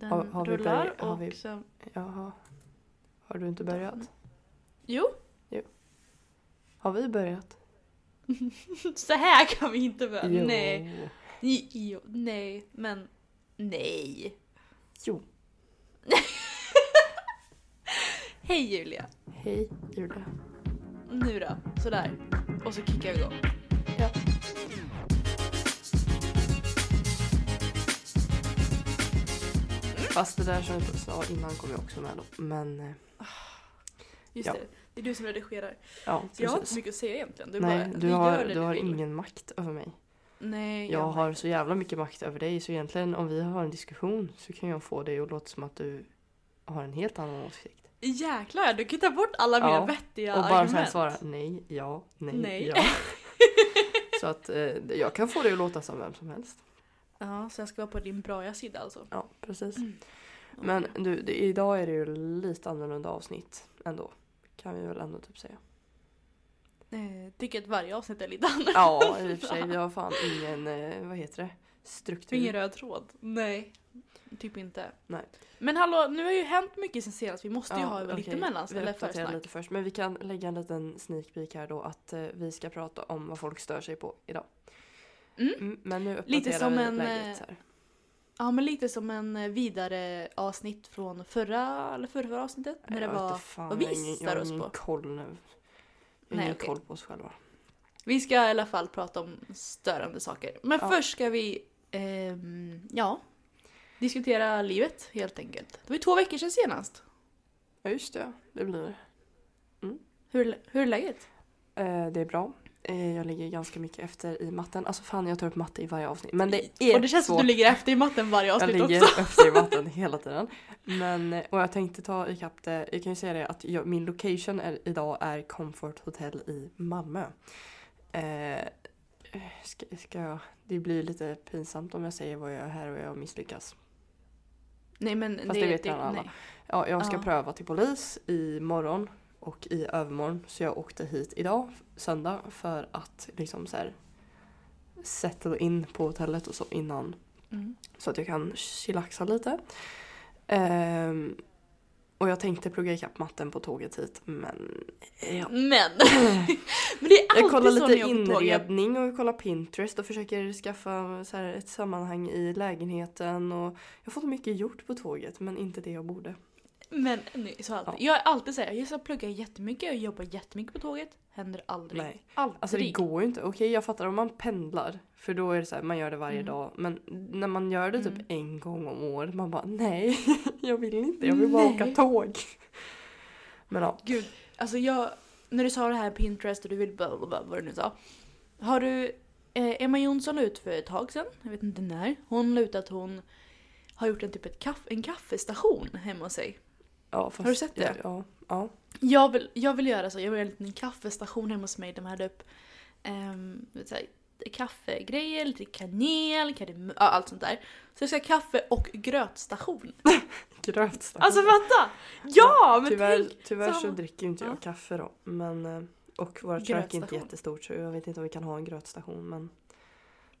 Den Har- har vi rullar börjat- har och vi- sen... Jaha. Har du inte börjat? Jo, Har vi börjat? så här kan vi inte börja. Jo. Nej. Jo, jo, nej, men nej. Jo. Hej Julia. Hej Julia. Nu då, sådär. Och så kickar vi igång. Ja. Fast det där som jag sa innan kom jag också med då. Men eh, Just Ja. det, det är du som redigerar. ja, Så jag har inte så precis. mycket att säga egentligen. Du Nej, bara, du har, du har ingen makt över mig. Nej, Jag jag har så jävla mycket makt över dig så egentligen om vi har en diskussion så kan jag få dig att låta som att du har en helt annan åsikt. Jäklar, du kan ta bort alla mina Ja, vettiga Och bara argument. svara nej, ja, nej, Nej. ja. så att eh, jag kan få dig att låta som vem som helst. Ja, så jag ska vara på din braiga sida alltså. Ja, precis. Mm. Men du, det, idag är det ju lite annorlunda avsnitt ändå. Kan vi väl ändå typ säga. Eh, tycker att varje avsnitt är lite annorlunda. Ja, i och för sig. Vi har fan ingen, eh, vad heter det? Struktur. Ingen röd tråd. Nej, typ inte. Nej. Men hallå, nu har ju hänt mycket sen senast. Vi måste ju Ja, ha lite okej. mellans Vi eller försnack. lite först. Men vi kan lägga en liten sneak peek här då att eh, vi ska prata om vad folk stör sig på idag. Mm. men nu Lite som vi en, läget eh, här. Ja, men lite som en eh, vidare avsnitt från förra, eller förra, avsnittet. När det var fan, vad vi jag har ingen, jag stör har oss ingen på. koll nu. Jag har Nej, ingen okej. koll på oss själva. Vi ska i alla fall prata om störande saker. Men Ja. först ska vi, ehm, ja, diskutera livet helt enkelt. Det var ju två veckor sedan senast. Ja just det, det blir det. Hur, hur är läget? Eh, det är bra. Eh, jag ligger ganska mycket efter i matten. Alltså fan jag tar upp matte i varje avsnitt. Men det är Och det känns svårt. att du ligger efter i matten varje Jag avsnitt ligger också. efter i matten hela tiden. Men, eh, och jag tänkte ta ikapp det. Jag kan ju säga det att jag, min location är, idag är Comfort Hotel i Malmö. Eh, ska, ska jag, det blir lite pinsamt om jag säger vad jag är här och jag misslyckas. Nej men Fast det vet redan alla. Ja, jag ska Ja. pröva till polis i morgon och i övermorgon. Så jag åkte hit idag, söndag, för att liksom så här settle in på hotellet och så innan. Mm. Så att jag kan chillaxa lite. Ehm, och jag tänkte plugga ikapp matten på tåget hit men ja. Men! men det är alltid Jag kollar lite inredning och jag kollar Pinterest och försöker skaffa så här ett sammanhang i lägenheten. Och jag har fått mycket gjort på tåget men inte det jag borde. Men nej, så alltid. Ja. Jag är alltid såhär, jag ska plugga jättemycket, jag jobbar jättemycket på tåget. Händer aldrig. Nej. Aldrig. Alltså det går ju inte. Okej jag fattar om man pendlar. För då är det så här, man gör det varje Mm. dag. Men när man gör det typ Mm. en gång om året. Man bara nej jag vill inte. Jag vill bara Nej. åka tåg. Men ja. Gud, alltså jag, när du sa det här Pinterest och du vill bla bla bla, vad du nu sa. Har du, eh, Emma Jonsson ut för ett tag sedan, jag vet inte när, hon la ut att hon har gjort en typ ett kaff, en kaffestation hemma hos sig. Ja fast, Har du sett det? Ja. ja. Jag vill, jag vill göra så, jag vill göra en liten kaffestation hemma hos mig där man hade upp um, så här, kaffegrejer, lite kanel, kardemum, ja, allt sånt där. Så jag ska ha kaffe och grötstation. Grötstation. Alltså fatta! Ja! men tyvärr tänk! tyvärr så så dricker ju inte jag Ja. kaffe då. Men, eh, och vårt kök är inte jättestort så jag vet inte om vi kan ha en grötstation. Men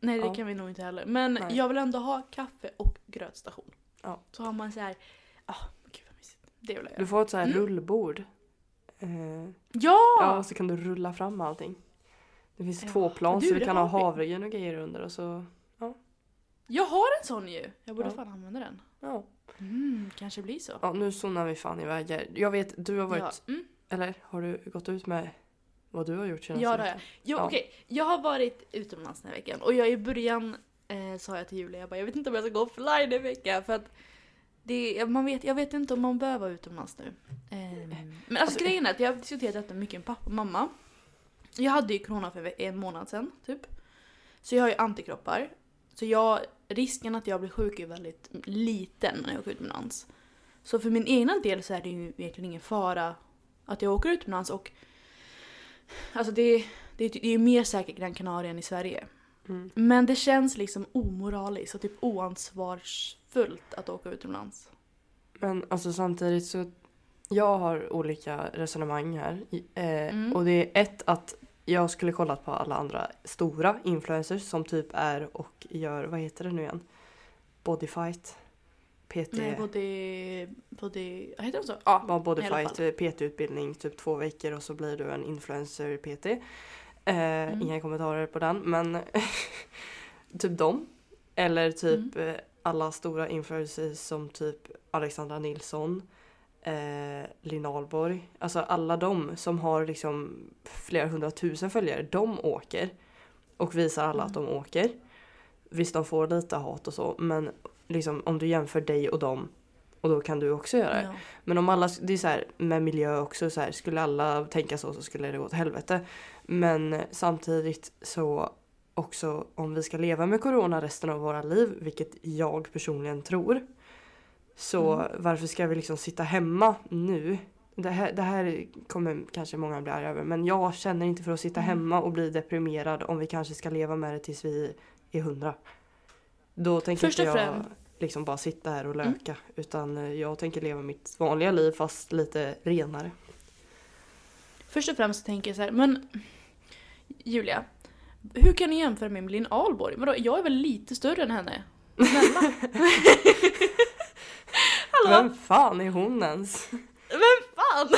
Nej det Ja. kan vi nog inte heller. Men Nej. jag vill ändå ha kaffe och grötstation. Ja. Så har man så här, ah. Det vill jag du göra. får ett så här Mm. rullbord. Eh, Ja! ja, så kan du rulla fram allting. Det finns Ja. två plan Du, så du kan ha havregryn och grejer under och så Jag har en sån ju! Jag borde Ja. fan använda den. ja. Mm, kanske blir så. ja nu zonar vi fan iväg. Jag vet, du har varit, Ja. Mm. eller har du gått ut med vad du har gjort senaste Ja har jag. veckan? Jo Ja. okej, jag har varit utomlands den här veckan och jag i början eh, sa jag till Julia, jag bara jag vet inte om jag ska gå offline en vecka för att det, man vet, jag vet inte om man behöver vara utomlands nu. Ehm, men alltså Alltså- grejen är att jag har diskuterat detta mycket med pappa och mamma. Jag hade ju corona för en månad sedan typ. Så jag har ju antikroppar. Så jag risken att jag blir sjuk är väldigt liten när jag åker utomlands. Så för min egna del så är det ju egentligen ingen fara att jag åker utomlands och alltså det, det, det är ju mer säkert Gran Canaria än i Sverige. Mm. Men det känns liksom omoraliskt och typ oansvarsfullt att åka utomlands. Men alltså samtidigt så jag har olika resonemang här. Eh, Mm. Och det är ett att jag skulle kollat på alla andra stora influencers som typ är och gör, vad heter det nu igen? Bodyfight. PT. Nej, både vad heter det så? Ja, Ja, bodyfight. PT-utbildning, typ två veckor och så blir du en influencer PT. Eh, Mm. Inga kommentarer på den men typ dem. Eller typ Mm. Alla stora influencers som typ Alexandra Nilsson, eh, Linn Ahlborg. Alltså alla de som har liksom flera hundratusen följare, de åker. Och visar alla att de Mm. åker. Visst de får lite hat och så men liksom om du jämför dig och dem och då kan du också göra det. Ja. Men om alla, det är så här med miljö också, så här, skulle alla tänka så så skulle det gå åt helvete. Men samtidigt så också om vi ska leva med corona resten av våra liv, vilket jag personligen tror. Så Mm. varför ska vi liksom sitta hemma nu? Det här, det här kommer kanske många bli arga över men jag känner inte för att sitta Mm. hemma och bli deprimerad om vi kanske ska leva med det tills vi är hundra. Då tänker Först inte och jag främst- liksom bara sitta här och Mm. löka utan eh, jag tänker leva mitt vanliga liv fast lite renare. Först och främst tänker jag så här, men Julia, hur kan ni jämföra mig med Linn Ahlborg? Vadå, jag är väl lite större än henne? Snälla. Hallå? Vem fan är hon ens? Vem fan?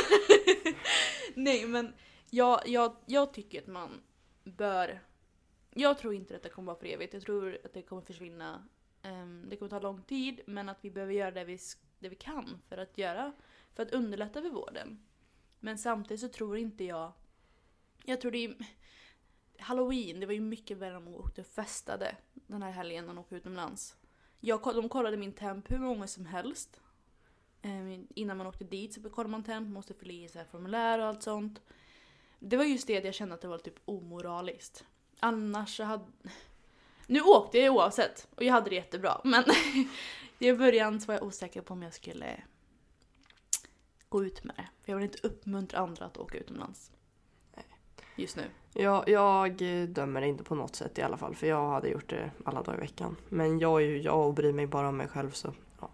Nej men jag, jag, jag tycker att man bör... Jag tror inte att det kommer vara för evigt. Jag tror att det kommer försvinna. Ehm, det kommer ta lång tid men att vi behöver göra det vi, det vi kan för att göra för att underlätta för vården. Men samtidigt så tror inte jag... Jag tror det är... Halloween, det var ju mycket värre om man åkte och festade den här helgen än man åkte utomlands. Jag, de kollade min temp hur många som helst. Ehm, innan man åkte dit så kollade man temp, måste fylla i så här formulär och allt sånt. Det var just det jag kände att det var typ omoraliskt. Annars så hade... Nu åkte jag oavsett och jag hade det jättebra men i början så var jag osäker på om jag skulle gå ut med det. För jag vill inte uppmuntra andra att åka utomlands. Just nu. Jag, jag dömer inte på något sätt i alla fall för jag hade gjort det alla dagar i veckan. Men jag är ju jag och bryr mig bara om mig själv så ja.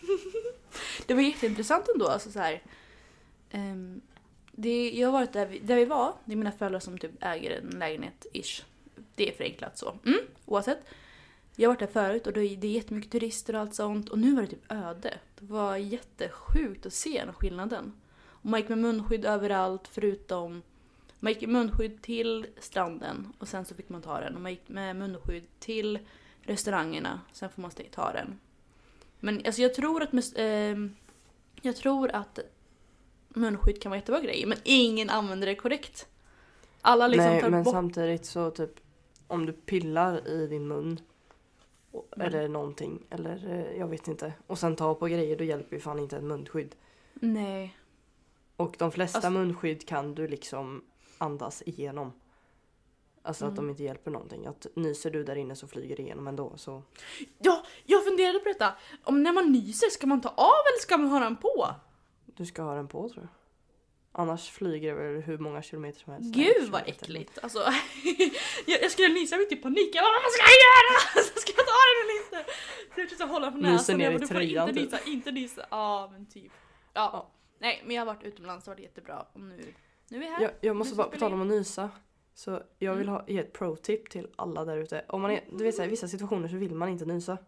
Det var jätteintressant ändå. Alltså så här, ehm, det, jag har varit där vi, där vi var. Det är mina föräldrar som typ äger en lägenhet ish. Det är förenklat så. Mm, oavsett. Jag har varit där förut och det är, det är jättemycket turister och allt sånt. Och nu var det typ öde. Det var jättesjukt att se den skillnaden. Och man gick med munskydd överallt förutom... Man gick med munskydd till stranden och sen så fick man ta den. Och man gick med munskydd till restaurangerna. Sen får man ta den. Men alltså jag tror att... ehm, jag tror att munskydd kan vara jättebra grej. Men ingen använder det korrekt. Alla liksom Nej tar men bort... samtidigt så typ om du pillar i din mun och- Mm. eller någonting eller eh, jag vet inte och sen tar på grejer då hjälper ju fan inte ett munskydd. Nej. Och de flesta Alltså- munskydd kan du liksom andas igenom. Alltså att Mm. de inte hjälper någonting. Att nyser du där inne så flyger det igenom ändå. Så. Ja, jag funderade på detta. Om när man nyser, ska man ta av eller ska man ha den på? Du ska ha den på tror jag. Annars flyger det väl hur många kilometer som helst. Gud vad äckligt. Alltså, jag, jag skulle nysa mitt i panik. Jag bara, vad ska jag göra? Ska jag ta den eller inte? Så jag försökte hålla för Nyser näsan. ner Jag i bara, du får tröjan, inte typ. nysa, inte nysa. Ja men typ. Ja. Nej men jag har varit utomlands och varit jättebra. Och nu, nu är jag här. Jag, jag måste Nu bara, på vi tal om att nysa. Så jag vill Mm. ha, ge ett pro-tip till alla där ute. Om man är, du vet så här, i vissa situationer så vill man inte nysa.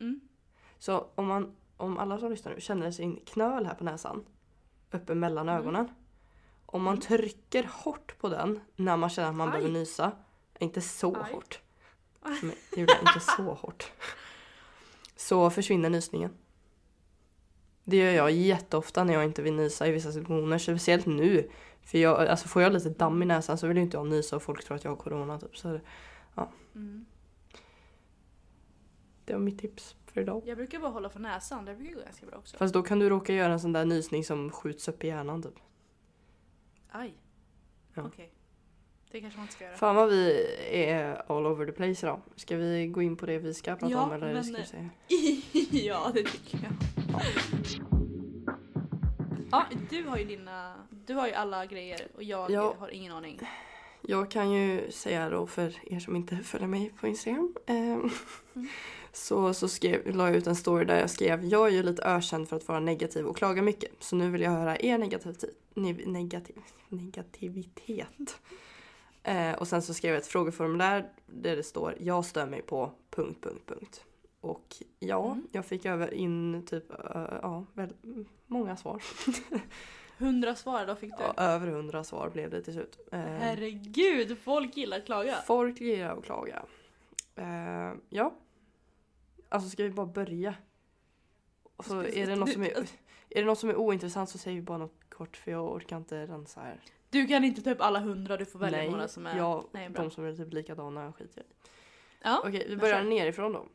Mm. Så om, man, om alla som lyssnar nu känner sin knöl här på näsan. Uppe mellan Mm. ögonen. Om man trycker hårt på den när man känner att man Aj. behöver nysa. Inte så Aj. hårt. Men, inte så hårt. Så försvinner nysningen. Det gör jag jätteofta när jag inte vill nysa i vissa situationer. Speciellt nu. För jag, alltså får jag lite damm i näsan så vill ju inte jag nysa och folk tror att jag har corona. Typ. Så Mm. det var mitt tips för idag. Jag brukar bara hålla för näsan. Det brukar gå ganska bra också. Fast då kan du råka göra en sån där nysning som skjuts upp i hjärnan typ. Aj. Ja. Okej. Det kanske man inte ska göra. Fan vad vi är all over the place idag. Ska vi gå in på det vi ska prata Ja, om eller men- ska vi se? ja, det tycker jag. Ja, du har ju dina... Du har ju alla grejer och jag Ja. har ingen aning. Jag kan ju säga då för er som inte följer mig på Instagram. Eh, Så, så skrev, la jag ut en story där jag skrev Jag är ju lite ökänd för att vara negativ och klaga mycket. Så nu vill jag höra er negativitet. Negativ, negativitet. Eh, och sen så skrev jag ett frågeformulär där det står Jag stör mig på... Punkt, punkt, punkt. Och ja, Mm. jag fick över in typ eh, ja, väl, många svar. Hundra svar då fick du. Ja, över hundra svar blev det till slut. Eh, Herregud, folk gillar att klaga. Folk gillar att klaga. Eh, ja. Alltså ska vi bara börja? Och så är det något som är, är det något som är ointressant så säger vi bara något kort för jag orkar inte rensa här. Du kan inte ta upp alla hundra, du får välja Nej, några som är... jag, Nej, bra. de som är typ likadana skiter jag i. Ja. Okej, vi börjar nerifrån då.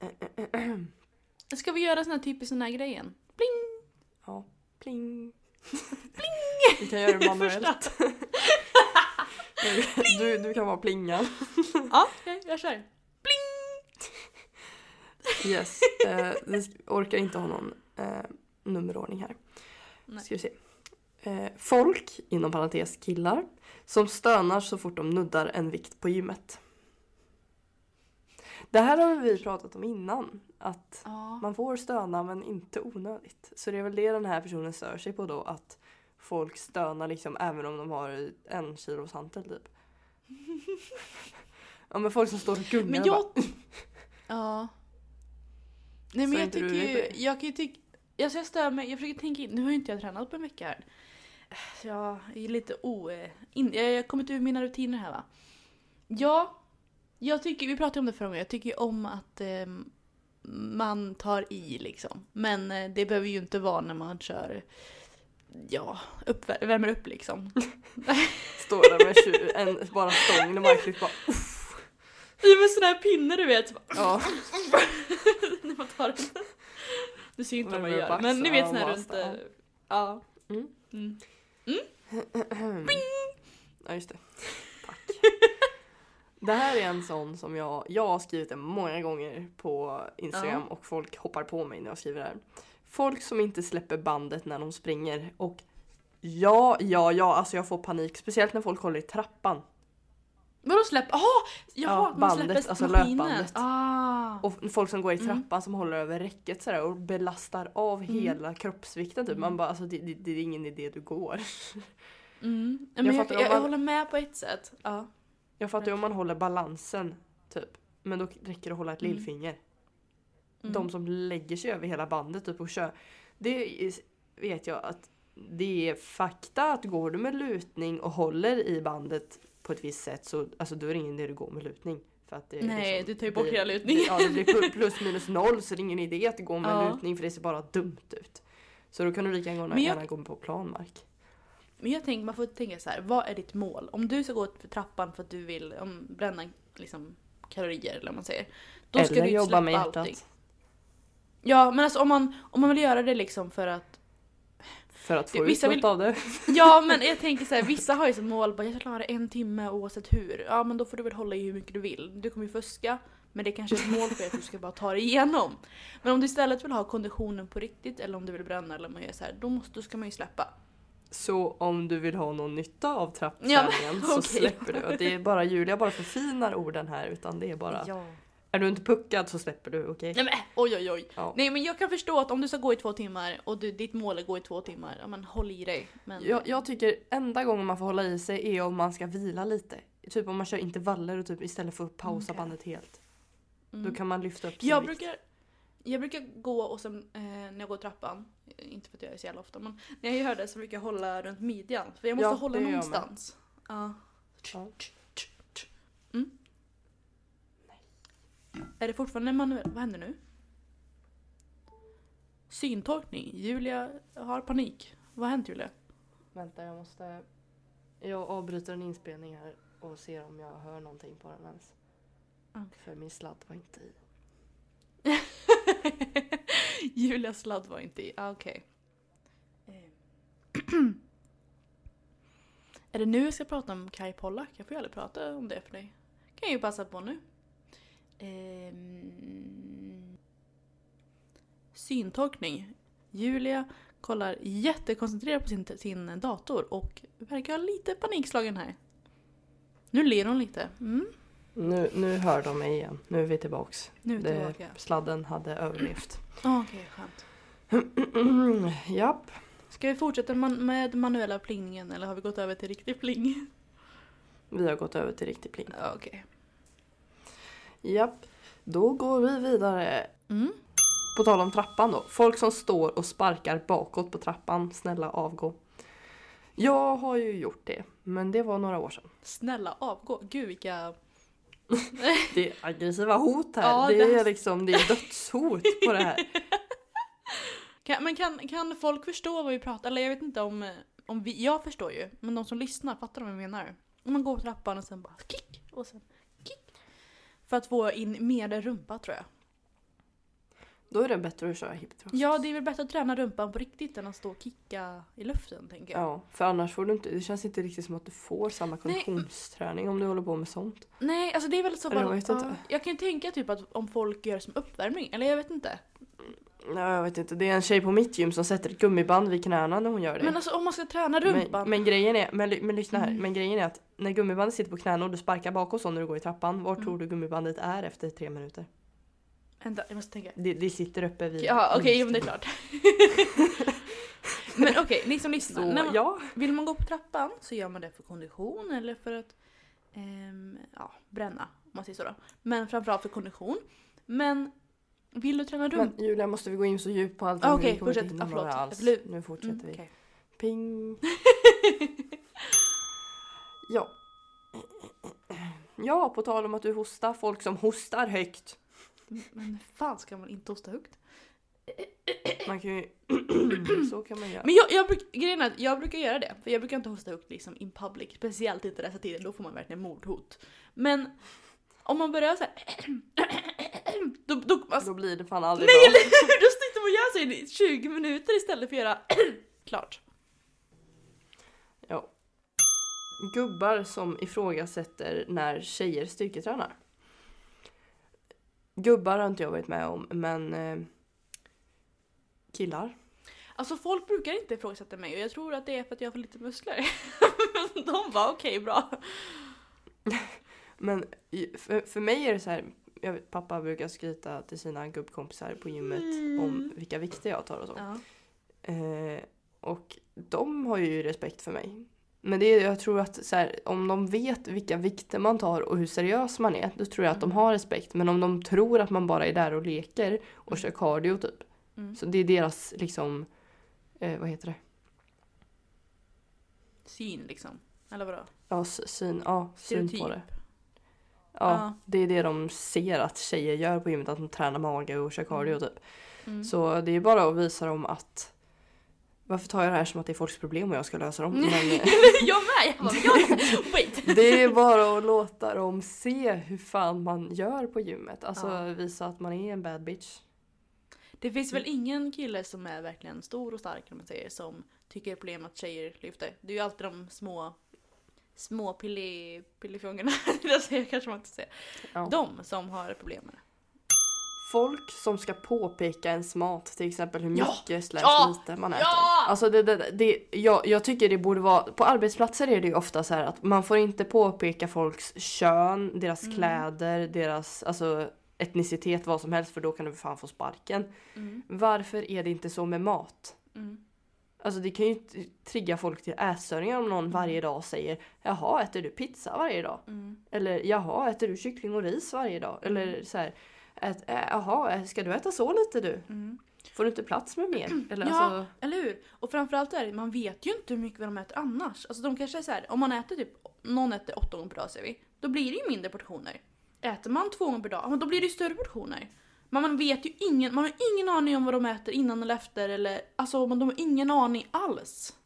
Ska vi göra sån här typisk sån här grejen? Ja, pling. Vi kan göra det manuellt. du, du kan vara plingan. Ja, okej, jag kör. Yes. Eh, vi orkar inte ha någon eh, nummerordning här. Nej. Ska vi se. Eh, folk, inom parentes killar, som stönar så fort de nuddar en vikt på gymmet. Det här har vi pratat om innan. Att Ja. man får stöna men inte onödigt. Så det är väl det den här personen stör sig på då. Att folk stönar liksom även om de har en kilos hantel typ. Ja men folk som står och gungar Men jag... bara, Ja. Nej men Så jag tycker ju, jag kan ju tycka, alltså jag stör mig, jag försöker tänka in, nu har ju inte jag tränat på en vecka här. Jag är lite o... In, jag har kommit ur mina rutiner här va. Ja, jag tycker, vi pratade om det förra gången, jag tycker om att eh, man tar i liksom. Men eh, det behöver ju inte vara när man kör, ja, upp, värmer upp liksom. står där med tju- en bara stång när man klipper bara I med sån här pinne du vet. ja. när man tar den. Du ser ju inte vad man gör. upp Men ni vet sån här runt... eh, Ja. Mm. Mm. Ja just det. Det här är en sån som jag, jag har skrivit det många gånger på Instagram och folk hoppar på mig när jag skriver det här. Folk som inte släpper bandet när de springer och ja, ja, ja, alltså jag får panik. Speciellt när folk håller i trappan. Vadå släpp? Jaha! Jaha, Ja, att man bandet, släpper alltså maskinen. löpbandet. Ah. Och folk som går i Mm. trappan som håller över räcket sådär och belastar av hela kroppsvikten typ. Man bara alltså det, det, det är ingen idé du går. Mm. Ja, Jag Men jag, jag, jag, man- håller med på ett sätt. Ja. Jag fattar ju om man håller balansen typ. Men då räcker det att hålla ett Mm. lillfinger. Mm. De som lägger sig över hela bandet typ och kör. Det vet jag att det är fakta att går du med lutning och håller i bandet på ett visst sätt så alltså, då är det ingen idé du går med lutning. För att det Nej, liksom du tar ju bort hela lutningen. Ja, det blir pl- plus minus noll så det är ingen idé att gå med Ja. lutning för det ser bara dumt ut. Så då kan du lika gärna, jag- gärna gå på planmark. Men jag tänker, man får tänka så här, vad är ditt mål? Om du ska gå för trappan för att du vill om, bränna liksom, kalorier eller vad man säger. Då ska Eller du jobba med hjärtat. allting. Ja men alltså om man, om man vill göra det liksom för att För att få Vissa ut något vill- av det. Ja men jag tänker så här, vissa har ju som mål bara jag ska klara en timme oavsett hur. Ja men då får du väl hålla i hur mycket du vill. Du kommer ju fuska men det är kanske är ett mål för att du ska bara ta dig igenom. Men om du istället vill ha konditionen på riktigt eller om du vill bränna eller man gör så här, då, måste, då ska man ju släppa. Så om du vill ha någon nytta av Ja, trappträningen men så släpper du. Och Det är bara Julia bara förfinar orden här utan det är bara Ja. Är du inte puckad så släpper du, okej? Nej men oj oj oj. Ja. Nej men jag kan förstå att om du ska gå i två timmar och du, ditt mål är att gå i två timmar, ja men håll i dig. Men, Jag, jag tycker enda gången man får hålla i sig är om man ska vila lite. Typ om man kör intervaller och typ istället för att pausa Okej. bandet helt. mm. Då kan man lyfta upp sin jag, vikt. brukar, jag brukar gå och sen eh, när jag går trappan, inte för att jag är så jävla ofta men när jag gör det så brukar jag hålla runt midjan. För jag måste Ja, hålla det gör någonstans. Ja. Ja. Mm. Är det fortfarande manuellt? Vad händer nu? Syntolkning. Julia har panik. Vad har hänt Julia? Vänta jag måste... Jag avbryter en inspelning här och ser om jag hör någonting på den ens. Okej. För min sladd var inte i. Julias sladd var inte i. Ah, Okej. Eh. Okay. Är det nu jag ska prata om Kai Pollak? Jag får ju aldrig prata om det för dig. Kan jag ju passa på nu. Ehm... Syntolkning. Julia kollar jättekoncentrerat på sin, sin dator och verkar ha lite panikslagen här. Nu ler hon lite. Mm, nu, nu hör de mig igen. Nu är vi tillbaks. nu är vi Det, tillbaka. sladden hade överlevt. Ah, Okej, skönt. Japp. Ska vi fortsätta man med manuella plingningen eller har vi gått över till riktig pling? Vi har gått över till riktig pling. Ja, Okej. Japp. Då går vi vidare. Mm. På tal om trappan då. Folk som står och sparkar bakåt på trappan. Snälla avgå. Jag har ju gjort det. Men det var några år sedan. Snälla avgå. Gud vilka... Det är aggressiva hot här. Ja, det, är liksom det är dödshot på det här. Kan, men kan, kan folk förstå vad vi pratar Eller jag vet inte om, om vi... Jag förstår ju. Men de som lyssnar, fattar de vad jag menar? Om man går på trappan och sen bara kick och sen kick. För att få in mer rumpa tror jag. Då är det bättre att köra hip thrust. Ja, det är väl bättre att träna rumpan på riktigt än att stå och kicka i luften tänker jag. Ja, för annars får du inte, det känns inte riktigt som att du får samma Nej. konditionsträning om du håller på med sånt. Nej, alltså det är väl så fall... jag inte. jag kan ju tänka typ att om folk gör som uppvärmning, eller jag vet inte. Ja, jag vet inte, det är en tjej på mitt gym som sätter ett gummiband vid knäna när hon gör det. Men alltså om man ska träna rumpan. men, men grejen är, men, men lyssna här, Mm. men grejen är att när gummibandet sitter på knäna och du sparkar bakåt så när du går i trappan, var Mm. tror du gummibandet är efter tre minuter? Vänta, jag måste tänka. Det, det sitter uppe vid... Ja, okej, jo, men det är klart. men okej, ni som lyssnar. Så när man, ja, Vill man gå på trappan så gör man det för kondition eller för att ehm, ja, bränna, om man säger så då. Men framförallt för kondition. Men vill du träna rumpan? men Julia måste vi gå in så djupt på allt Ah, okej, vi kommer inte fortsätt. Ah, förlåt. alls. Nu fortsätter Mm, vi. Ping. Ja. Ja, på tal om att du hostar, folk som hostar högt. Men hur fan ska man inte hosta högt? Man kan ju... så kan man göra. Men jag, jag, bruk, grejen är att jag brukar göra det, för jag brukar inte hosta högt liksom in public. Speciellt inte dessa tider, då får man verkligen mordhot. Men om man börjar så här, då, då, alltså, Då blir det fan aldrig Nej bra. hur! Då sitter man och gör så i 20 minuter istället för att göra klart. Ja. Gubbar som ifrågasätter när tjejer styrketränar. Gubbar har inte jag varit med om, men eh, killar. Alltså folk brukar inte ifrågasätta mig och jag tror att det är för att jag har för lite muskler. De var okej bra. Men för, för mig är det så här, jag vet, pappa brukar skryta till sina gubbkompisar på gymmet Mm. om vilka vikter jag tar och så. Ja. Eh, och de har ju respekt för mig. Men det är, jag tror att så här, om de vet vilka vikter man tar och hur seriös man är, då tror jag att de har respekt. Men om de tror att man bara är där och leker och kör cardio typ. Mm. Så det är deras liksom, eh, vad heter det? Syn liksom. Eller vadå? Ja, syn, ja, syn på det. Ja, Ja. det är det de ser att tjejer gör på gymmet, att de tränar mage och kör cardio Mm. typ. Mm. Så det är bara att visa dem att varför tar jag det här som att det är folks problem och jag ska lösa dem? Men, eh, jag med! Jag bara, jag, wait! Det är bara att låta dem se hur fan man gör på gymmet. Alltså Ja. visa att man är en bad bitch. Det finns väl ingen kille som är verkligen stor och stark om man säger som tycker det är problem att tjejer lyfter. Det är ju alltid de små små pilli, pillifjongerna, det kanske man inte säger. Ja. De som har problem med det. Folk som ska påpeka ens mat, till exempel hur Ja! mycket slash Ja! lite man äter. Ja! Alltså det, det, det, jag, jag tycker det borde vara, på arbetsplatser är det ju ofta så att man får inte påpeka folks kön, deras Mm. kläder, deras alltså, etnicitet, vad som helst för då kan du för fan få sparken. Mm. Varför är det inte så med mat? Mm. Alltså det kan ju trigga folk till ätstörningar om någon varje dag säger Jaha, äter du pizza varje dag? Mm. Eller jaha, äter du kyckling och ris varje dag? Eller så här, jaha, ska du äta så lite du? Mm. Får du inte plats med mer? Eller Ja. alltså, Eller hur? Och framförallt är det, man vet ju inte hur mycket de äter annars. Alltså de kanske är så här, om man äter typ, någon äter åtta gånger per dag säger vi, då blir det ju mindre portioner. Äter man två gånger per dag, då blir det ju större portioner. Men man vet ju ingen, man har ingen aning om vad de äter innan eller efter eller, alltså man, de har ingen aning alls.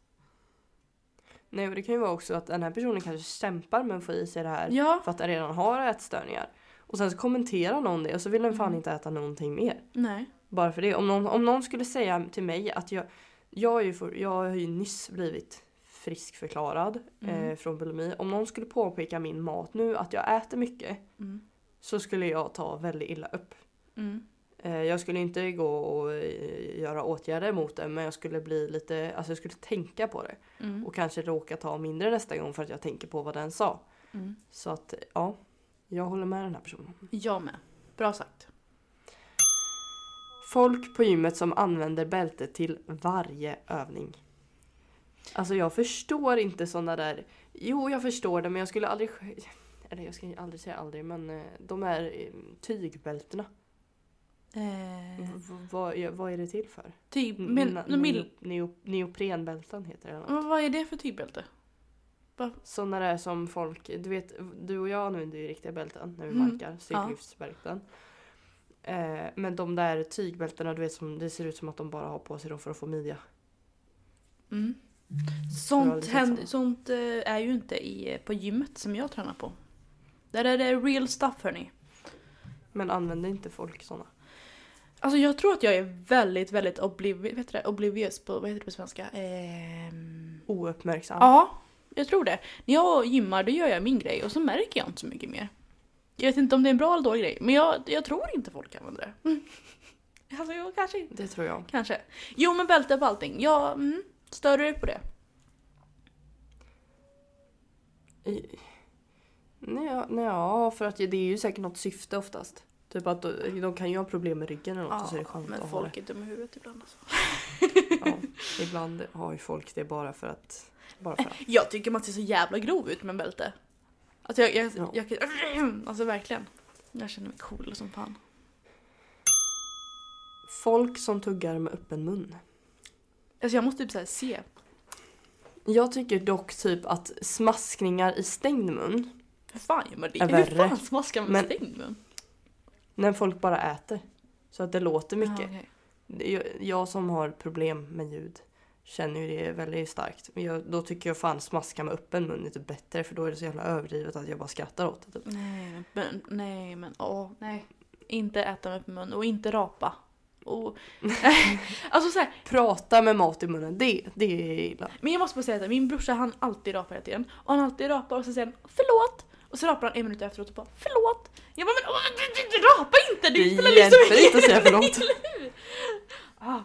nej, och det kan ju vara också att den här personen kanske kämpar med att få i sig det här Ja. för att den redan har ätstörningar. Och sen så kommenterar någon det och så vill den Mm. fan inte äta någonting mer. Nej. Bara för det. Om någon, om någon skulle säga till mig att jag, jag, är ju för, jag har ju nyss blivit friskförklarad Mm. eh, från bulimi. Om någon skulle påpeka min mat nu att jag äter mycket Mm. så skulle jag ta väldigt illa upp. Mm. Eh, jag skulle inte gå och eh, göra åtgärder mot det men jag skulle bli lite, alltså jag skulle tänka på det. Mm. Och kanske råka ta mindre nästa gång för att jag tänker på vad den sa. Mm. Så att ja, jag håller med den här personen. Jag med. Bra sagt. Folk på gymmet som använder bälte till varje övning. Alltså jag förstår inte såna där... Jo, jag förstår det men jag skulle aldrig... Eller jag ska aldrig säga aldrig men eh, de här eh, tygbältena. Eh, vad, är- vad är det till för? N- men, men, neoprenbälten heter det. eller något. men vad är det för tygbälte? Sådana där som folk, du vet du och jag använder ju riktiga bälten när vi Mm. markar, styrkelyftsbälten. Eh, men de där tygbältena du vet som det ser ut som att de bara har på sig dem för att få midja. Mm. har Sånt, händer, sånt. eh, är ju inte i, på gymmet som jag tränar på. Där är det real stuff hörni. Men använder inte folk sådana? Alltså jag tror att jag är väldigt, väldigt obliv- vet det? oblivious på, vad heter det på svenska? Ehm... Ouppmärksam? Ja, jag tror det. När jag gymmar då gör jag min grej och så märker jag inte så mycket mer. Jag vet inte om det är en bra eller dålig grej, men jag, jag tror inte folk använder det. Mm. Alltså jag kanske inte. Det tror jag. Kanske. Jo men bälte på allting. Ja, mm, stör du dig på det? I... Nej, ja, nej, ja, för att det är ju säkert något syfte oftast. Typ att de, de kan ju ha problem med ryggen eller något så är det skönt men att ha folk det. är dumma i huvudet ibland alltså. Ja, ibland har ju folk det bara för att... Bara för att. Jag tycker man ser så jävla grov ut med bälte. Alltså jag, jag, Ja. jag, alltså verkligen. Jag känner mig cool som fan. Folk som tuggar med öppen mun. Alltså jag måste typ såhär se. Jag tycker dock typ att smaskningar i stängd mun, Hur fan gör man det? Är Hur värre. fan smaskar man Men- med stängd mun? när folk bara äter. Så att det låter mycket. Ja, okej. Jag, jag som har problem med ljud känner ju det väldigt starkt. Men jag, då tycker jag fan smaska med öppen mun är typ bättre för då är det så jävla överdrivet att jag bara skrattar åt det. Typ. Nej men, nej men åh nej. Inte äta med mun och inte rapa. Och, alltså så här, Prata med mat i munnen, det, det är illa. men jag måste bara säga att min brorsa han alltid rapar hela tiden. Och han alltid rapar och så säger han förlåt. Och så rapar han en minut efteråt och bara förlåt. Jag bara men åh, du, du, du, rapa inte! Det spelar liksom hjälper ingen inte att säga förlåt. Ah,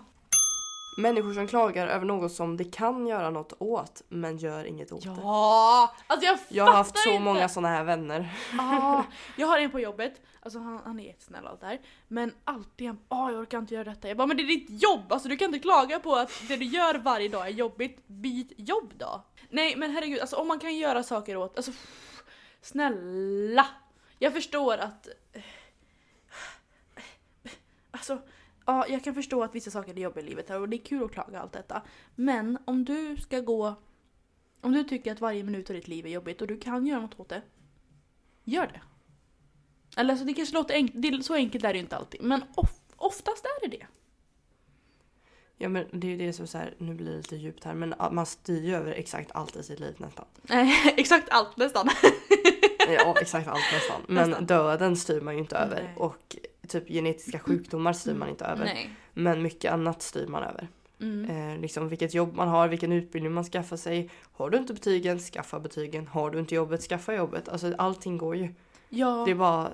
Människor som klagar över något som de kan göra något åt men gör inget åt det. ja! Alltså jag Jag har haft fattar så inte. många såna här vänner. Ah, jag har en på jobbet, alltså han, han är jättesnäll och allt där. Men alltid han ah, jag orkar inte göra detta. Jag bara men det är ditt jobb, alltså du kan inte klaga på att det du gör varje dag är jobbigt. Byt jobb då. Nej men herregud, alltså om man kan göra saker åt, alltså pff, snälla. Jag förstår att Alltså, ja, jag kan förstå att vissa saker är jobbiga i livet här och det är kul att klaga allt detta. Men om du ska gå... Om du tycker att varje minut av ditt liv är jobbigt och du kan göra något åt det. Gör det. Eller alltså det kanske låter enkelt, så enkelt är det ju inte alltid. Men of, oftast är det det. Ja men det är ju det som så här, nu blir det lite djupt här men man styr ju över exakt allt i sitt liv nästan. Exakt allt nästan. Ja exakt allt nästan. Men Nästan. döden styr man ju inte över Nej. och typ genetiska sjukdomar styr man inte över. Nej. Men mycket annat styr man över. Mm. Eh, liksom vilket jobb man har, vilken utbildning man skaffar sig. Har du inte betygen, skaffa betygen. Har du inte jobbet, skaffa jobbet. Alltså allting går ju. Ja, Det är bara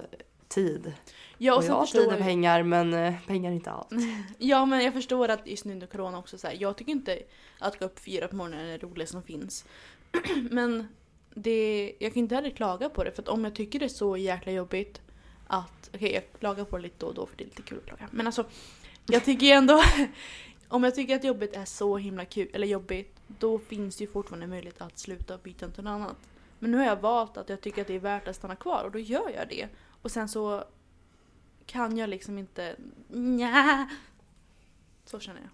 tid. ja och och jag har tid och pengar men eh, pengar är inte allt. Ja men jag förstår att just nu under corona också så här, jag tycker inte att gå upp fyra på morgonen är det roligaste som finns. men det, jag kan inte heller klaga på det för att om jag tycker det är så jäkla jobbigt att, okej jag klagar på det lite då och då för det är lite kul att klaga. Men alltså jag tycker ju ändå, om jag tycker att jobbet är så himla kul, eller jobbigt, då finns det ju fortfarande möjlighet att sluta och byta till något annat. Men nu har jag valt att jag tycker att det är värt att stanna kvar och då gör jag det. Och sen så kan jag liksom inte, nja. Så känner jag.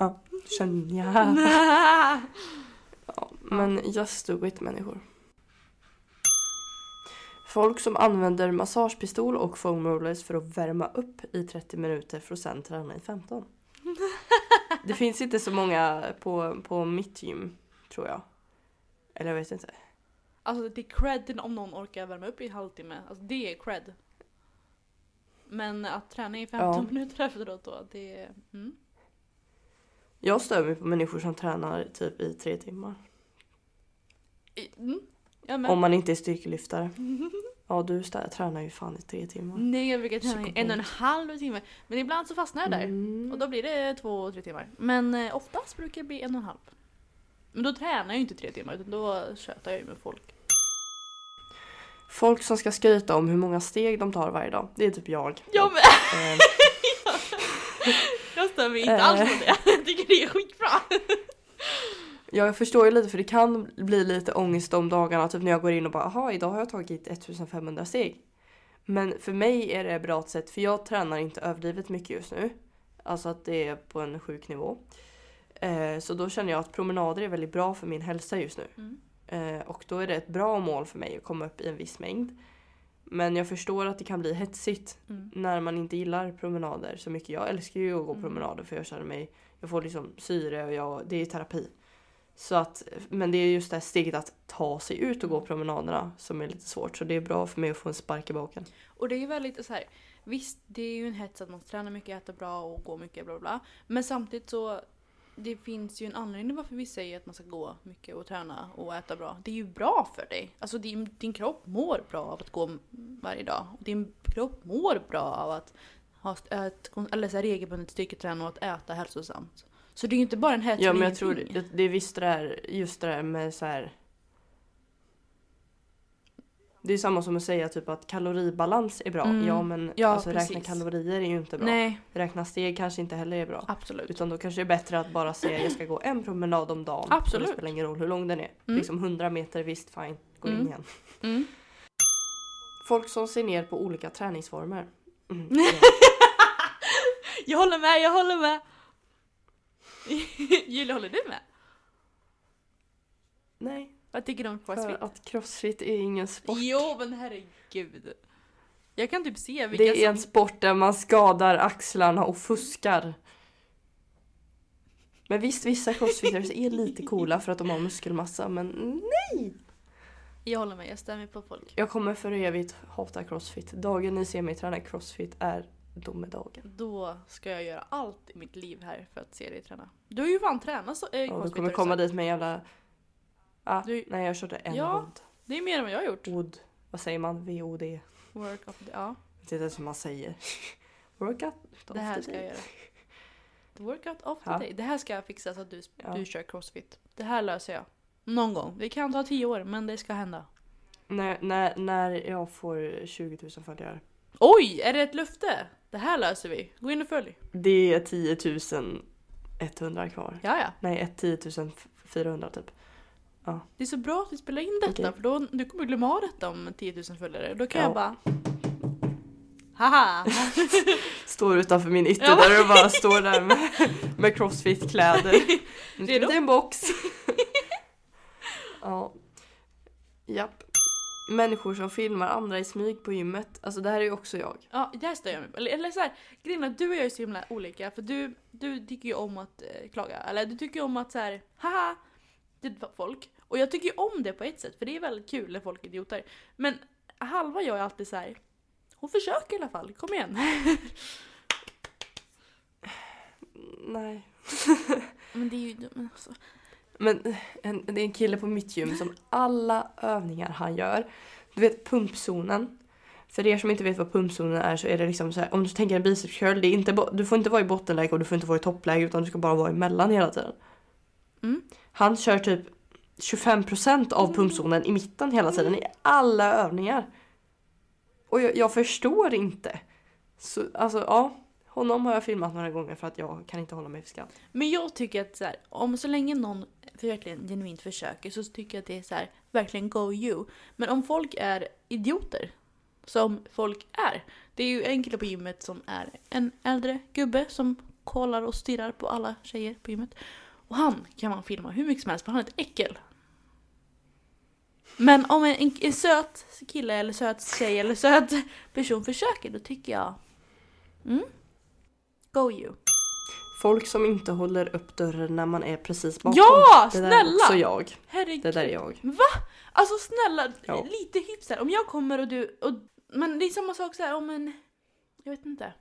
Ja, känner jag. Ja, men just do it människor. Folk som använder massagepistol och foam rollers för att värma upp i 30 minuter för att sen träna i 15. Det finns inte så många på, på mitt gym, tror jag. Eller jag vet inte. Alltså det är cred om någon orkar värma upp i en halvtimme. Alltså det är cred. Men att träna i 15 Ja. minuter efteråt då, det är... Mm. Jag stör mig på människor som tränar typ i tre timmar. Mm. Om man inte är styrkelyftare. Ja du tränar ju fan i tre timmar. Nej jag brukar träna i en och en halv timme. Men ibland så fastnar jag där. Mm. Och då blir det två, tre timmar. Men eh, oftast brukar det bli en och en halv. Men då tränar jag ju inte tre timmar utan då tjötar jag ju med folk. Folk som ska skryta om hur många steg de tar varje dag. Det är typ jag. Jag med! Eh, Jag stör mig inte alls på det. Jag tycker det är skitbra. Jag förstår ju lite för det kan bli lite ångest de dagarna typ när jag går in och bara aha idag har jag tagit 1500 steg. Men för mig är det ett bra sätt för jag tränar inte överdrivet mycket just nu. Alltså att det är på en sjuk nivå. Eh, så då känner jag att promenader är väldigt bra för min hälsa just nu. Mm. Eh, och då är det ett bra mål för mig att komma upp i en viss mängd. Men jag förstår att det kan bli hetsigt Mm. när man inte gillar promenader så mycket. Jag älskar ju att gå Mm. promenader för jag känner mig, jag får liksom syre och jag, det är terapi. Så att, men det är just det här steget att ta sig ut och gå promenaderna som är lite svårt. Så det är bra för mig att få en spark i baken. Och det är ju väldigt så här. Visst, det är ju en hets att man tränar mycket, äter bra och går mycket bla bla bla. Men samtidigt så det finns ju en anledning varför vi säger att man ska gå mycket och träna och äta bra. Det är ju bra för dig. Alltså din, din kropp mår bra av att gå varje dag. Din kropp mår bra av att ha ett, eller så här regelbundet styrketräna och att äta hälsosamt. Så det är ju inte bara en hets Ja men jag tror det, det är visst det där, just det där med så här. Det är samma som att säga typ att kaloribalans är bra. Mm. Ja men Ja, alltså, räkna kalorier är ju inte bra. Nej, Räkna steg kanske inte heller är bra. absolut. Utan då kanske det är bättre att bara säga jag ska gå en promenad om dagen. Absolut. Det spelar ingen roll hur lång den är. Mm. Liksom 100 meter, visst fine. Gå in Mm. igen. Mm. Folk som ser ner på olika träningsformer. Mm. Jag håller med, jag håller med! Julia, håller du med? Nej, Vad tycker du om crossfit? för att crossfit är ingen sport. Jo men herregud. Jag kan typ se vilka Det är en som... sport där man skadar axlarna och fuskar. Men visst, vissa crossfitters är lite coola för att de har muskelmassa, men nej! Jag håller med, jag stämmer på folk. Jag kommer för evigt hata crossfit. Dagen ni ser mig träna crossfit är domedagen. Då ska jag göra allt i mitt liv här för att se dig träna. Du har ju fan tränat så, äh, Ja, du kommer komma dit med en jävla... Ah, Du- Nej, jag körde en Ja. wood. Det är mer än vad jag har gjort. Wood. Vad säger man? VOD. Work of the... Ja, Jag vet inte ens hur man säger. Workout of det här the ska jag göra. The workout of the Ja. day. Det här ska jag fixa så att du, Ja. du kör crossfit. Det här löser jag. Någon gång. Det kan ta tio år men det ska hända. När, när, när jag får 20 000 följare. Oj! Är det ett löfte? Det här löser vi. Gå in och följ. Det är 10 100 kvar. Ja, ja. Nej, ett 10 400 typ. Det är så bra att vi spelar in detta Okej. för då, du kommer glömma av detta om 10 000 följare. Då kan Ja. jag bara... Haha! Står utanför min Ja. ytterdörr och bara står där med, med crossfit-kläder. Nu ska vi en box. ja. Japp. Människor som filmar andra i smyg på gymmet. Alltså det här är ju också jag. Ja, det här stör jag mig. Eller, eller så här, grejen är att du och jag är så himla olika för du, du tycker ju om att eh, klaga. Eller du tycker ju om att så här, haha! Är folk. Och jag tycker ju om det på ett sätt för det är väldigt kul när folk är idioter. Men halva jag är alltid så här. Hon försöker i alla fall, kom igen. Nej. Men det är ju... Men alltså, Men en, det är en kille på mitt gym som alla övningar han gör. Du vet pumpzonen. För er som inte vet vad pumpzonen är så är det liksom så här, om du tänker en biceps curl, det är inte, du får inte vara i bottenläge och du får inte vara i toppläge utan du ska bara vara emellan hela tiden. Mm. Han kör typ 25% av pumpzonen i mitten hela tiden i alla övningar. Och jag, jag förstår inte. Så, alltså ja, honom har jag filmat några gånger för att jag kan inte hålla mig för skratt. Men jag tycker att så här, om så länge någon verkligen genuint försöker så tycker jag att det är så här, verkligen go you. Men om folk är idioter, som folk är. Det är ju en kille på gymmet som är en äldre gubbe som kollar och stirrar på alla tjejer på gymmet. Och han kan man filma hur mycket som helst för han är ett äckel. Men om en, en, en söt kille eller söt tjej eller söt person försöker då tycker jag... Mm, go you. Folk som inte håller upp dörren när man är precis bakom. Ja, det där är snälla! också jag. Herregud. Det där är jag. Alltså snälla, Ja. lite hyfs här. Om jag kommer och du... Och, men det är samma sak så här om en... Jag vet inte.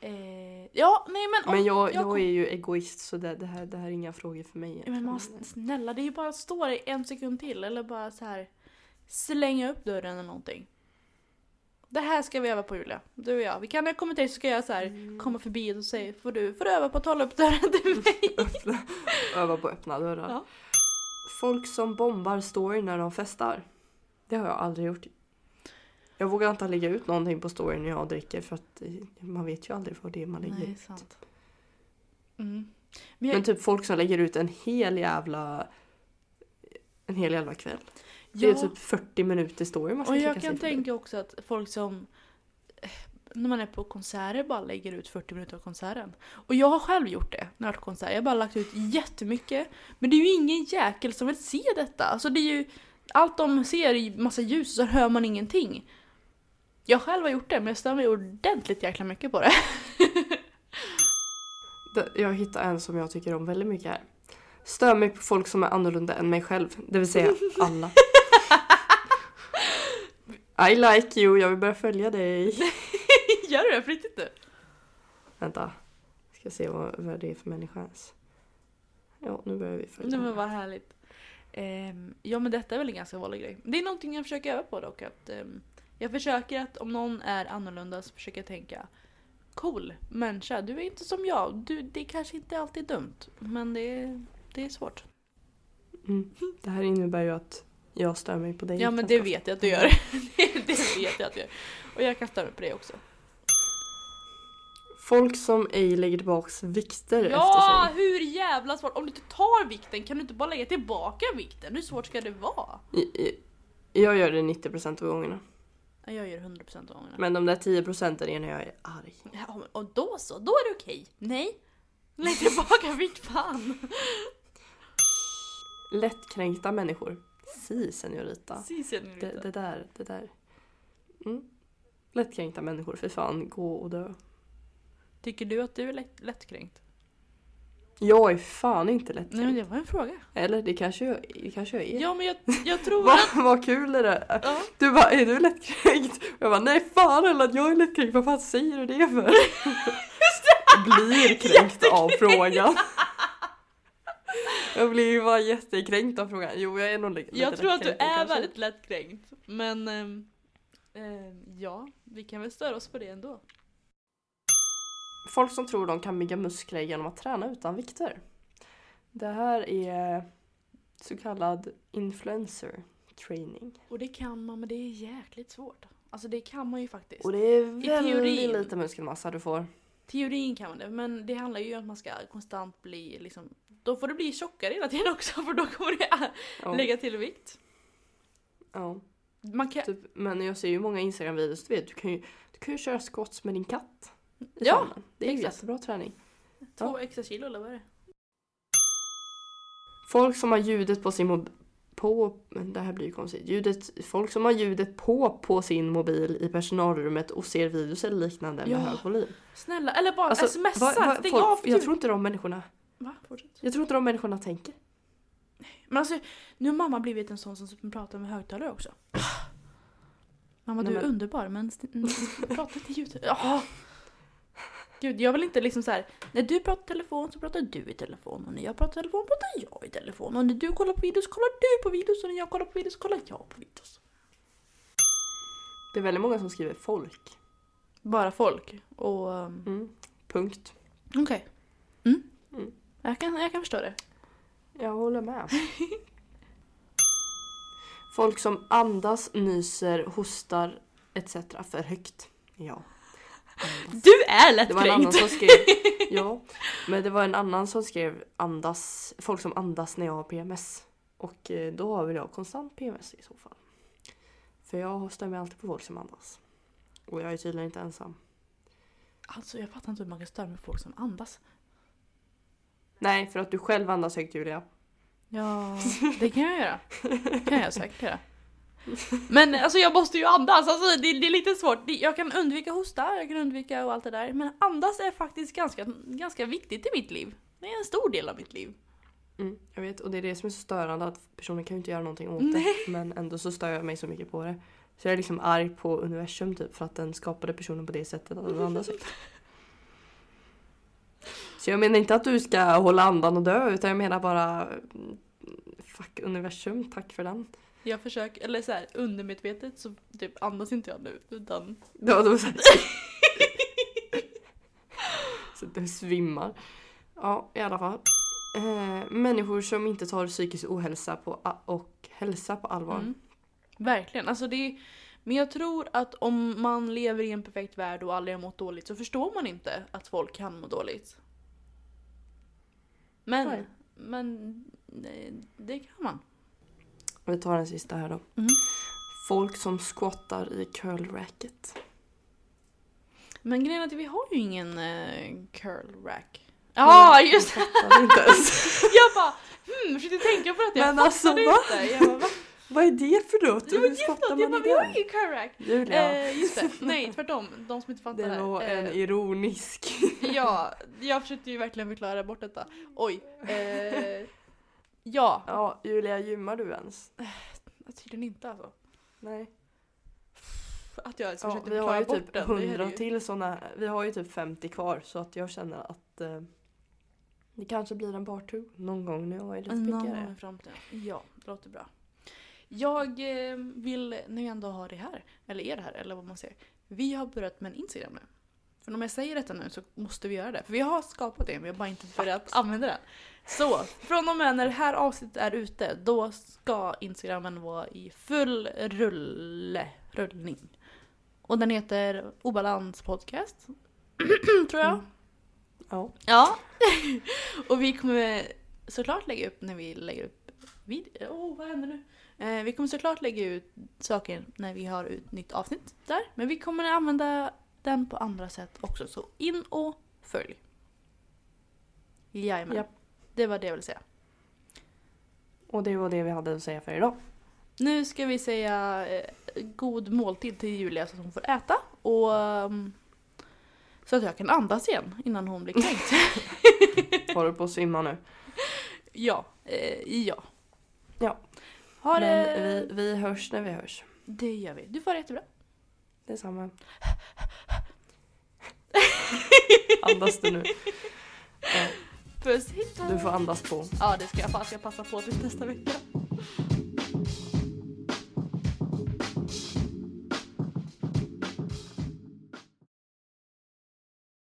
Eh, ja, nej men... Men jag, jag jag kom- är ju egoist så det, det, här, det här är inga frågor för mig. Men man, snälla, det är ju bara att stå där en sekund till eller bara så här slänga upp dörren eller någonting. Det här ska vi öva på Julia, du och jag. Vi kan när jag kommer till så ska jag så här Mm. komma förbi och säga får du, får du öva på att hålla upp dörren till mig? öva på öppna dörrar. Ja. Folk som bombar story när de festar. Det har jag aldrig gjort. Jag vågar inte lägga ut någonting på story när jag dricker för att eh, man vet ju aldrig vad det är man lägger Nej, ut. Mm. Men jag, Men typ folk som lägger ut en hel jävla en hel jävla kväll. Det är ja, typ 40 minuter story man ska och jag kan tänka också att folk som eh, när man är på konserter bara lägger ut 40 minuter av konserten. Och jag har själv gjort det när jag har konsert. Jag har bara lagt ut jättemycket. Men det är ju ingen jäkel som vill se detta. Alltså det är ju, allt de ser är massa ljus så hör man ingenting. Jag själv har gjort det men jag stör mig ordentligt jäkla mycket på det. Jag hittar en som jag tycker om väldigt mycket här. Stör mig på folk som är annorlunda än mig själv. Det vill säga alla. I like you, jag vill börja följa dig. Gör du det på riktigt nu? Vänta. Ska se vad, vad det är för människa ens. Ja, nu börjar vi följa. Nej men vad härligt. Ehm, ja men detta är väl en ganska vanlig grej. Det är någonting jag försöker öva på dock. Att, ehm, jag försöker att om någon är annorlunda så försöker jag tänka Cool människa, du är inte som jag. Du, det kanske inte alltid är dumt. Men det är, det är svårt. Mm. Det här innebär ju att jag stör mig på dig. Ja men det vet jag att du gör. det, det vet jag att du gör. Och jag kan störa mig på det också. Folk som ej lägger tillbaks vikter Ja, efter sig. hur jävla svårt! Om du inte tar vikten kan du inte bara lägga tillbaka vikten? Hur svårt ska det vara? Jag gör det 90% av gångerna. Ja, Jag gör 100% av gångerna. Men de där 10% är när jag är arg. Ja, men- och då så, då är det okej. Nej. Lägg tillbaka vikt fan. Lättkränkta människor. Si, senorita. Si senorita. Det, det där, det där. Mm. Lättkränkta människor, för fan, gå och dö. Tycker du att du är lätt, lättkränkt? Jag är fan inte Nej men det var en fråga. Eller det kanske jag, det kanske jag är. Ja men jag, jag tror Va, att... vad kul är det Ja. Du bara, är du lättkränkt? Jag bara, nej fan eller att jag är lättkränkt, vad fan säger du det för? Blir kränkt av frågan. Jag blir ju bara jättekränkt av frågan. Jo jag är nog lite Jag tror att du är kanske. väldigt lättkränkt. Men ehm, ja, vi kan väl störa oss på det ändå. Folk som tror de kan bygga muskler genom att träna utan vikter. Det här är så kallad influencer training. Och det kan man men det är jäkligt svårt. Alltså det kan man ju faktiskt. Och det är väldigt teorin. lite muskelmassa du får. Teorin kan man det, men det handlar ju om att man ska konstant bli liksom... Då får du bli tjockare hela tiden också för då kommer det Ja. lägga till vikt. Ja. Man kan... Typ, men jag ser ju många Instagram-videos, du vet, du kan ju, du kan ju köra squats med din katt. Ja. Det är ju exakt. jättebra träning. Två extra kilo eller vad är det? Folk som har ljudet på sin mobil på, men det här blir ju konstigt. Ljudet, folk som har ljudet på på sin mobil i personalrummet och ser videos eller liknande Ja. med hög volym. Snälla, eller bara Alltså, smsa, vad- vad- stäng folk- av Jag tror inte de människorna, Va? Fortsätt. jag tror inte de människorna tänker. Men alltså, nu har mamma blivit en sån som pratar med högtalare också. Mamma Nej, du är men- underbar men prata inte ljud. Ja. Gud jag vill inte liksom så här. när du pratar telefon så pratar du i telefon och när jag pratar telefon pratar jag i telefon och när du kollar på videos kollar du på videos och när jag kollar på videos kollar jag på videos. Det är väldigt många som skriver folk. Bara folk och um, Mm. Punkt. okej. Mm. Mm. Jag, kan, jag kan förstå det. Jag håller med. Folk som andas, nyser, hostar etc. för högt. Ja. Du är Det var en annan lättkränkt! som skrev, ja, men det var en annan som skrev andas, folk som andas när jag har PMS. Och eh, då har väl jag konstant PMS i så fall. För jag stämmer alltid på folk som andas. Och jag är tydligen inte ensam. Alltså jag fattar inte hur man kan störa med folk som andas. Nej, för att du själv andas högt Julia. Ja, det kan jag göra. Det kan jag säkert göra. Men alltså jag måste ju andas, alltså, det, det är lite svårt. Jag kan undvika hosta, jag kan undvika och allt det där. Men andas är faktiskt ganska, ganska viktigt i mitt liv. Det är en stor del av mitt liv. Mm, jag vet, och det är det som är så störande att personen kan ju inte göra någonting åt Nej. det. Men ändå så stör jag mig så mycket på det. Så jag är liksom arg på universum typ för att den skapade personen på det sättet att den andas. Så jag menar inte att du ska hålla andan och dö utan jag menar bara mm, Fuck universum, tack för den. Jag försöker, eller så här, undermedvetet så typ andas inte jag nu utan Ja, var så, här. så du svimmar. Ja, i alla fall. Eh, människor som inte tar psykisk ohälsa på, och hälsa på allvar. Mm. Verkligen. Alltså det är, men jag tror att om man lever i en perfekt värld och aldrig har mått dåligt så förstår man inte att folk kan må dåligt. Men, Nej. men det, det kan man. Vi tar den sista här då. Mm. Folk som squattar i curlracket. Men grejen är att vi har ju ingen uh, curl rack. Ja, just det! Jag fattar. Jag bara hmm, försökte tänka på det. Jag Men alltså, va? Jag bara, va? Vad är det för något? Det var Hur jätteont. man Jag i bara, vi har ingen curl rack. Julia. Eh, just det. Nej, tvärtom. De som inte fattar Det här. var en Eh, ironisk. Ja, jag försökte ju verkligen förklara bort detta. Oj. Eh, ja, Ja, Julia, gymmar du ens? tydligen inte alltså. Nej. Att jag Ja, försökte vi har ju typ den. det är 100 det ju. till såna. Vi har ju typ 50 kvar så att jag känner att eh, det kanske blir en part two någon gång när jag är lite Någon piggare. i framtiden. Ja, det låter bra. Jag eh, vill nu ändå ha det här, eller er här, eller vad man säger. Vi har börjat med en Instagram nu. För om jag säger detta nu så måste vi göra det. För vi har skapat det, men vi har bara inte börjat använda den. Så, från och med när det här avsnittet är ute, då ska Instagramen vara i full rulle, rullning. Och den heter Obalans podcast. Tror jag. Mm. Ja. Ja. och vi kommer såklart lägga upp när vi lägger upp video. Oh, vad händer nu? Eh, vi kommer såklart lägga ut saker när vi har ut nytt avsnitt där. Men vi kommer använda den på andra sätt också. Så in och följ. Jajamän. Japp. Det var det jag ville säga. Och det var det vi hade att säga för idag. Nu ska vi säga eh, god måltid till Julia så att hon får äta. Och ehm, så att jag kan andas igen innan hon blir kränkt. Har du på att svimma nu? ja. Eh, ja. Ja. Ha det... Men vi, vi hörs när vi hörs. Det gör vi. Du får det jättebra. Detsamma. Andas du nu? Ja, Puss, hejdå! du får andas på. Ja, det ska jag. Fan, ska jag passa på till nästa vecka.